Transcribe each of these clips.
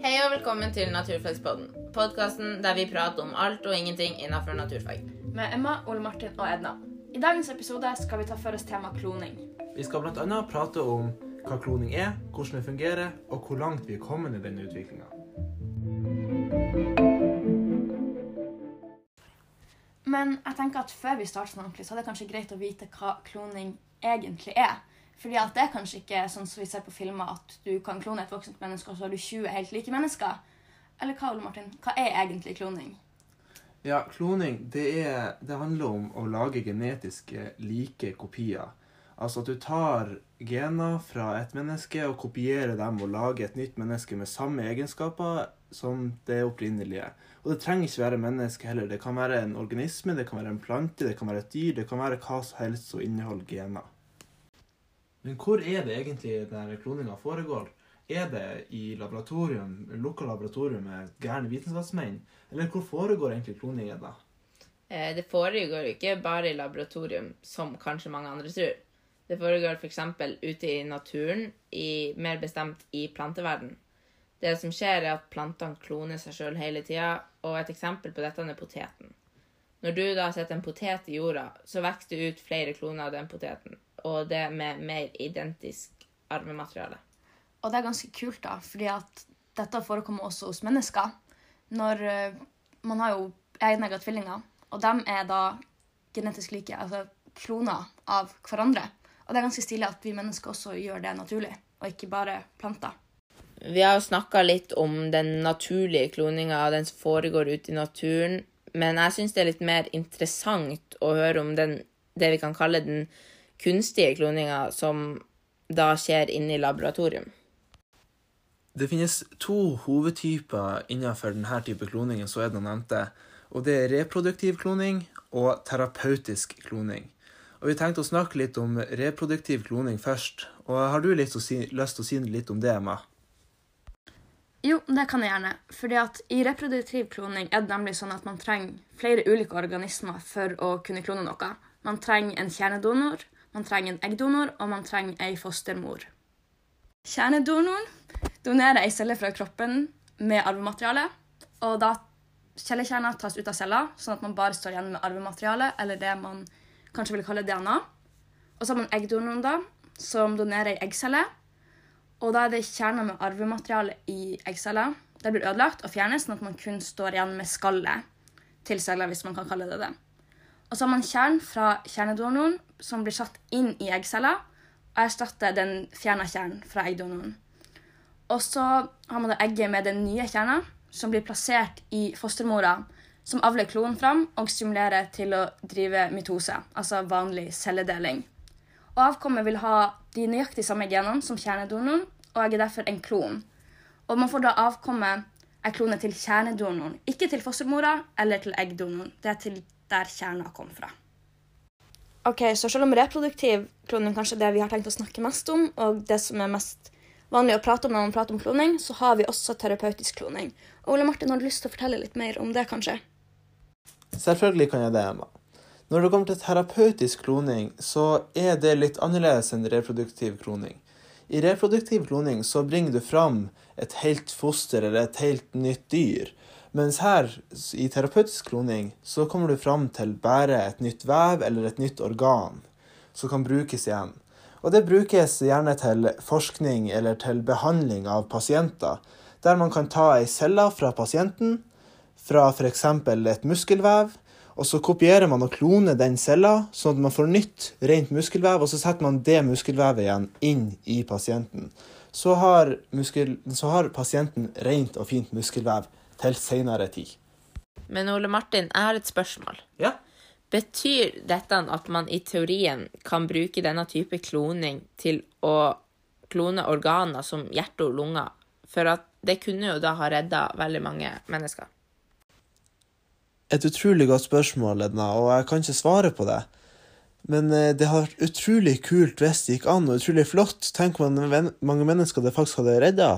Hei og velkommen til Naturfagspodden. Podkasten der vi prater om alt og ingenting innenfor naturfag. Med Emma, Ole Martin og Edna. I dagens episode skal vi ta for oss tema kloning. Vi skal bl.a. prate om hva kloning er, hvordan det fungerer, og hvor langt vi er kommet i denne utviklinga. Men jeg tenker at før vi starter sånn ordentlig, så er det kanskje greit å vite hva kloning egentlig er. Fordi at det er kanskje ikke sånn som vi ser på filmer, at du kan klone et voksent menneske, og så har du 20 helt like mennesker. Eller hva, Ole Martin? Hva er egentlig kloning? Ja, kloning det, er, det handler om å lage genetiske like kopier. Altså at du tar gener fra et menneske og kopierer dem og lager et nytt menneske med samme egenskaper som det opprinnelige. Og det trenger ikke være menneske heller. Det kan være en organisme, det kan være en plante, det kan være et dyr, det kan være hva som helst som inneholder gener. Men hvor er det egentlig denne kloninga foregår? Er det i laboratorium, lukka laboratorium med gærne vitenskapsmenn? Eller hvor foregår egentlig kloningen, da? Eh, Det foregår ikke bare i laboratorium, som kanskje mange andre tror. Det foregår f.eks. ute i naturen, i, mer bestemt i planteverden. Det som skjer, er at plantene kloner seg sjøl hele tida, og et eksempel på dette er poteten. Når du da setter en potet i jorda, så vokser det ut flere kloner av den poteten, og det med mer identisk arvemateriale. Og det er ganske kult, da, fordi at dette forekommer også hos mennesker. Når eh, Man har jo egenegga tvillinger, og de er da genetisk like, altså kloner av hverandre. Og det er ganske stilig at vi mennesker også gjør det naturlig, og ikke bare planter. Vi har jo snakka litt om den naturlige kloninga, den som foregår ute i naturen. Men jeg syns det er litt mer interessant å høre om den, det vi kan kalle den kunstige kloninger som da skjer inne i laboratorium. Det finnes to hovedtyper innenfor denne type kloning som Edna nevnte. Og det er reproduktiv kloning og terapeutisk kloning. Og Vi tenkte å snakke litt om reproduktiv kloning først. Og Har du lyst til å si, lyst til å si litt om det, Emma? Jo, det kan jeg gjerne. Fordi at I reproduktiv kloning er det nemlig sånn at man trenger flere ulike organismer for å kunne klone noe. Man trenger en kjernedonor, man trenger en eggdonor, og man trenger ei fostermor. Kjernedonoren donerer ei celle fra kroppen med arvemateriale. Og da cellekjerna tas ut av cella, sånn at man bare står igjen med arvemateriale, eller det man kanskje vil kalle DNA. Og så har man eggdonoren, da, som donerer ei eggcelle. Og da er det kjerner med arvemateriale i eggcella. Det blir ødelagt og fjernes, sånn at man kun står igjen med skallet til cella, hvis man kan kalle det det. Og så har man kjern fra kjernedonoren, som blir satt inn i eggcella og erstatter den fjerna kjernen fra eggdonoren. Og så har man da egget med den nye kjerna, som blir plassert i fostermora, som avler klonen fram og stimulerer til å drive mitose, altså vanlig celledeling. Og avkommet vil ha de nøyaktig samme genene som kjernedonoren, og er derfor en klon. Og man får da avkommet er klonet til kjernedonoren, ikke til fostermora eller til eggdonoren. Det er til der kjerna kom fra. Ok, Så selv om reproduktiv kloning kanskje er det vi har tenkt å snakke mest om, og det som er mest vanlig å prate om når man prater om kloning, så har vi også terapeutisk kloning. Og Ole Martin, har du lyst til å fortelle litt mer om det, kanskje? Selvfølgelig kan jeg det, Emma. Når det kommer til terapeutisk kloning, så er det litt annerledes enn reproduktiv kloning. I reproduktiv kloning så bringer du fram et helt foster eller et helt nytt dyr. Mens her, i terapeutisk kloning, så kommer du fram til bare et nytt vev eller et nytt organ som kan brukes igjen. Og det brukes gjerne til forskning eller til behandling av pasienter, der man kan ta ei celle fra pasienten, fra f.eks. et muskelvev, og så kopierer man og kloner den cella, sånn at man får nytt, rent muskelvev, og så setter man det muskelvevet igjen inn i pasienten. Så har, muskel, så har pasienten rent og fint muskelvev til seinere tid. Men Ole Martin, jeg har et spørsmål. Ja? Betyr dette at man i teorien kan bruke denne type kloning til å klone organer som hjerte og lunger? For at det kunne jo da ha redda veldig mange mennesker. Et utrolig godt spørsmål, Edna, og jeg kan ikke svare på det. Men eh, det har vært utrolig kult hvis det gikk an, og utrolig flott. Tenk hvor mange mennesker det faktisk hadde redda.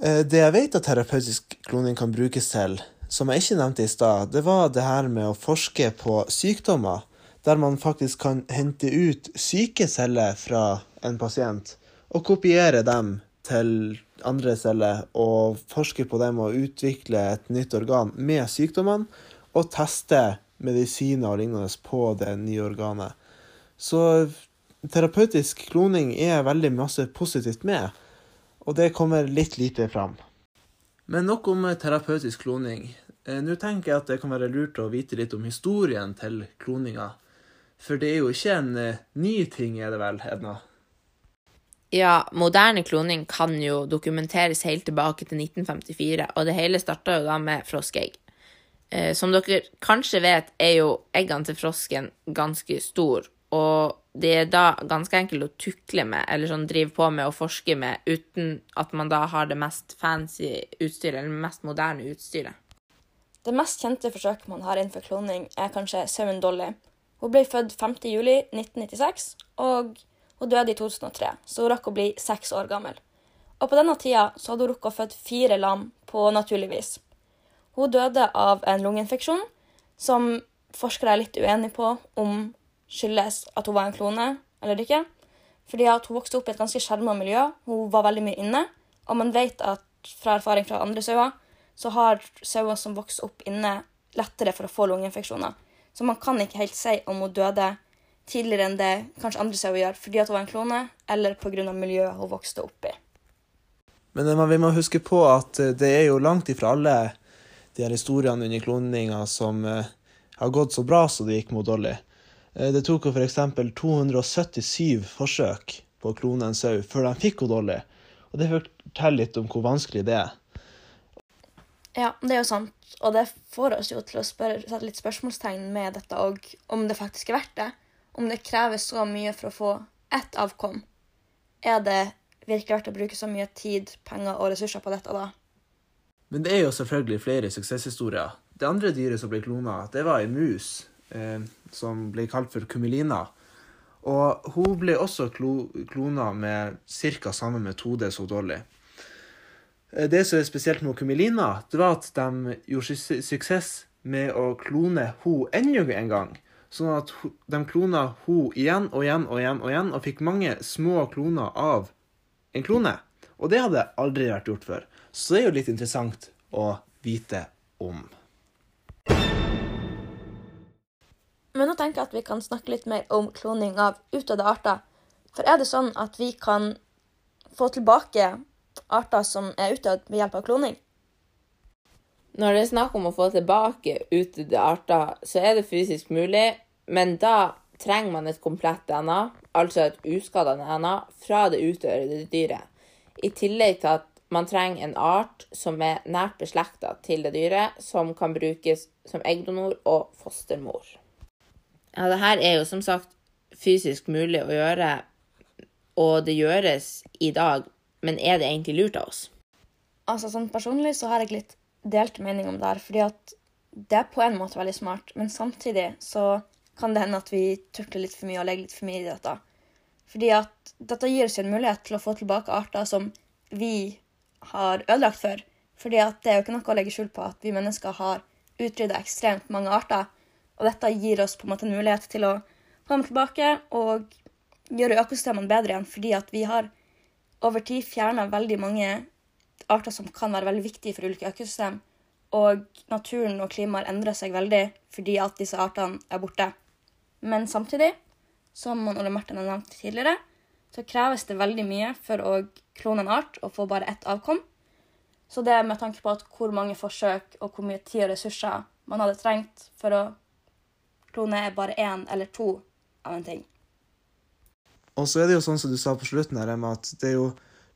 Eh, det jeg vet at terapeutisk kloning kan brukes til, som jeg ikke nevnte i stad, det var det her med å forske på sykdommer. Der man faktisk kan hente ut syke celler fra en pasient og kopiere dem til andre celler og forske på dem og utvikle et nytt organ med sykdommene, og teste medisiner og lignende på det nye organet. Så terapeutisk kloning er veldig masse positivt med, og det kommer litt lite fram. Men nok om terapeutisk kloning. Eh, Nå tenker jeg at det kan være lurt å vite litt om historien til kloninga. For det er jo ikke en eh, ny ting, er det vel, Edna? Ja, moderne kloning kan jo dokumenteres helt tilbake til 1954, og det hele starta jo da med froskeegg. Eh, som dere kanskje vet, er jo eggene til frosken ganske store, og det er da ganske enkelt å tukle med, eller sånn drive på med og forske med, uten at man da har det mest fancy utstyret, eller det mest moderne utstyret. Det mest kjente forsøket man har innenfor kloning, er kanskje sauen Dolly. Hun ble født 5. juli 1996, og hun døde i 2003, så hun rakk å bli seks år gammel. Og på denne tida så hadde hun rukket å føde fire lam på naturlig vis. Hun døde av en lungeinfeksjon, som forskere er litt uenige på om skyldes at hun var en klone eller ikke. Fordi at hun vokste opp i et ganske skjerma miljø, hun var veldig mye inne. Og man vet at fra erfaring fra andre sauer, så har sauer som vokser opp inne, lettere for å få lungeinfeksjoner. Så man kan ikke helt si om hun døde tidligere enn det kanskje andre sauer gjør, fordi at hun var en klone, eller pga. miljøet hun vokste opp i. Men eh, vi må huske på at eh, det er jo langt ifra alle de her historiene under kloninga som eh, har gått så bra som det gikk mot Dolly. Eh, Det tok jo f.eks. 277 forsøk på å klone en sau før de fikk henne Dolly. Og det forteller litt om hvor vanskelig det er. Ja, det er jo sant. Og det får oss jo til å spørre, sette litt spørsmålstegn med dette, og om det faktisk er verdt det. Om det krever så mye for å få ett avkom. Er det virkelig verdt å bruke så mye tid, penger og ressurser på dette da? Men det er jo selvfølgelig flere suksesshistorier. Det andre dyret som ble klona, det var ei mus som ble kalt for Kumelina. Og hun ble også klo klona med ca. samme metode som Dolly. Eh, Det som er spesielt med Kumelina, det var at de gjorde su suksess med å klone hun enda en gang. Sånn at de klona hun igjen og igjen og igjen og igjen, og fikk mange små kloner av en klone. Og det hadde aldri vært gjort før. Så det er jo litt interessant å vite om. Men nå tenker jeg at vi kan snakke litt mer om kloning av utdødde arter. For er det sånn at vi kan få tilbake arter som er utdødd ved hjelp av kloning? Når det er snakk om å få tilbake utdødde arter, så er det fysisk mulig, men da trenger man et komplett DNA, altså et uskada DNA, fra det utdødde dyret. I tillegg til at man trenger en art som er nært beslekta til det dyret, som kan brukes som eggdonor og fostermor. Ja, det her er jo som sagt fysisk mulig å gjøre, og det gjøres i dag, men er det egentlig lurt av oss? Altså, sånn Personlig så har jeg litt delt mening om det her, fordi at det er på en måte veldig smart, men samtidig så kan det hende at vi tukler litt for mye og legger litt for mye i dette. Fordi at dette gir oss en mulighet til å få tilbake arter som vi har ødelagt for. Fordi at det er jo ikke noe å legge skjul på at vi mennesker har utrydda ekstremt mange arter. Og dette gir oss på en måte en mulighet til å komme tilbake og gjøre økosystemene bedre igjen, fordi at vi har over tid fjerna veldig mange arter som kan være veldig viktige for ulike økosystem. Og naturen og klimaet endrer seg veldig fordi at disse artene er borte. Men samtidig, som Ole Martin har nevnt tidligere, så kreves det veldig mye for å klone en art og få bare ett avkom. Så det med tanke på at hvor mange forsøk og hvor mye tid og ressurser man hadde trengt for å klone bare én eller to av en ting. Og så er det jo sånn som du sa på slutten her, Emma, at det er jo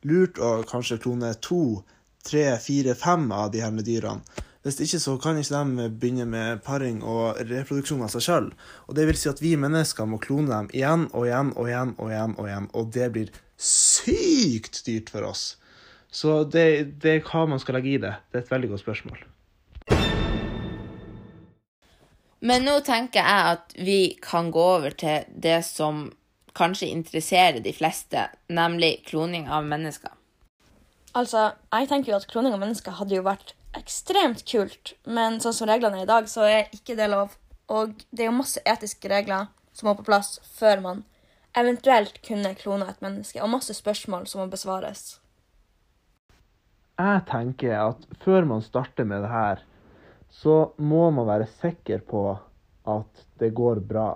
lurt å kanskje klone to, tre, fire, fem av de her dyrene. Hvis ikke så kan ikke de begynne med paring og reproduksjon av seg sjøl. Og det vil si at vi mennesker må klone dem igjen og igjen og igjen og igjen, og igjen, og det blir sykt dyrt for oss. Så det, det er hva man skal legge i det. Det er et veldig godt spørsmål. Men nå tenker jeg at vi kan gå over til det som kanskje interesserer de fleste, nemlig kloning av mennesker. Altså, jeg tenker jo at kloning av mennesker hadde jo vært ekstremt kult, men sånn som reglene er i dag, så er ikke det lov. Og det er jo masse etiske regler som må på plass før man eventuelt kunne klone et menneske, og masse spørsmål som må besvares. jeg tenker at før man starter med det her, så må man være sikker på at det går bra.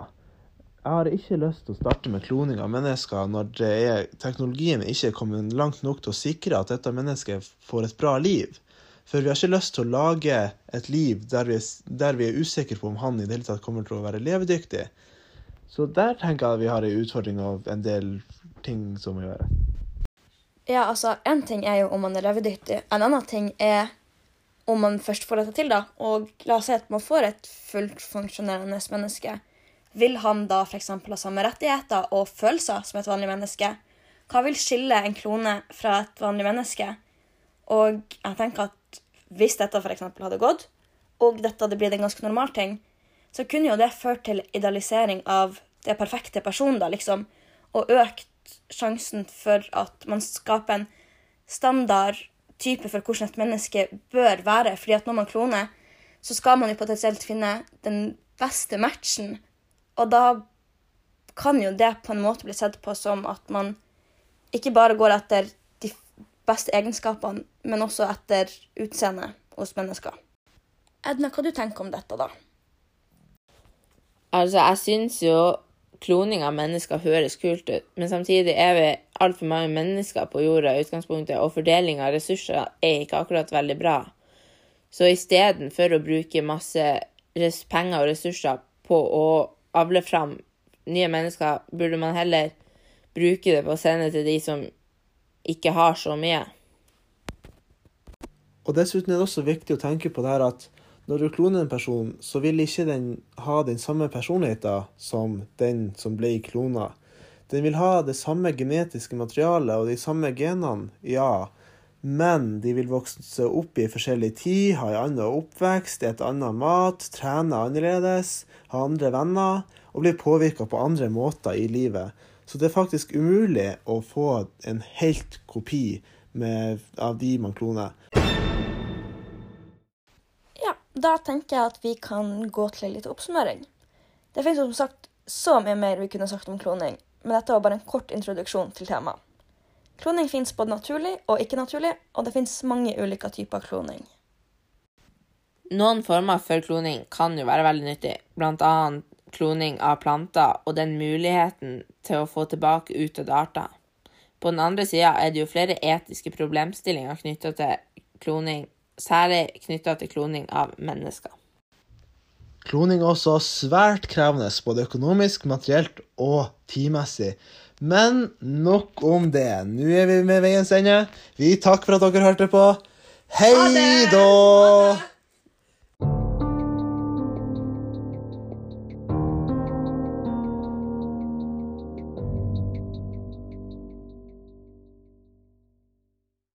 Jeg har ikke lyst til å starte med kloning av mennesker når er, teknologien ikke er kommet langt nok til å sikre at dette mennesket får et bra liv. For vi har ikke lyst til å lage et liv der vi, der vi er usikre på om han i det hele tatt kommer til å være levedyktig. Så der tenker jeg at vi har en utfordring og en del ting som må gjøres. Ja, altså, én ting er jo om man er levedyktig. En annen ting er om man først får dette til, da. Og la oss si at man får et fullt funksjonerende menneske vil han da f.eks. ha samme rettigheter og følelser som et vanlig menneske? Hva vil skille en klone fra et vanlig menneske? Og jeg tenker at hvis dette f.eks. hadde gått, og dette hadde blitt en ganske normal ting, så kunne jo det ført til idealisering av det perfekte personen, da, liksom, og økt sjansen for at man skaper en standard type for hvordan et menneske bør være. fordi at når man kloner, så skal man jo potensielt finne den beste matchen og da kan jo det på en måte bli sett på som at man ikke bare går etter de beste egenskapene, men også etter utseendet hos mennesker. Edna, hva du tenker om dette, da? Altså, jeg syns jo kloning av mennesker høres kult ut, men samtidig er vi altfor mange mennesker på jorda i utgangspunktet, og fordeling av ressurser er ikke akkurat veldig bra. Så istedenfor å bruke masse penger og ressurser på å avle fram nye mennesker, burde man heller bruke det på å sende til de som ikke har så mye. Og Dessuten er det også viktig å tenke på det her at når du kloner en person, så vil ikke den ha den samme personligheten som den som ble klona. Den vil ha det samme genetiske materialet og de samme genene, ja, men de vil vokse opp i forskjellig tid, ha en annen oppvekst, et annet mat, trene annerledes, ha andre venner og bli påvirka på andre måter i livet. Så det er faktisk umulig å få en helt kopi med, av de man kloner. Da tenker jeg at vi kan gå til litt oppsummering. Det finnes som sagt så mye mer vi kunne sagt om kloning, men dette var bare en kort introduksjon til temaet. Kloning fins både naturlig og ikke naturlig, og det fins mange ulike typer kloning. Noen former for kloning kan jo være veldig nyttig, bl.a. kloning av planter og den muligheten til å få tilbake utdødde arter. På den andre sida er det jo flere etiske problemstillinger knytta til kloning, særlig knytta til kloning av mennesker. Kloning er også svært krevende, både økonomisk, materielt og tidmessig. Men nok om det. Nå er vi med veiens ende. Vi takker for at dere hørte på. Hei da!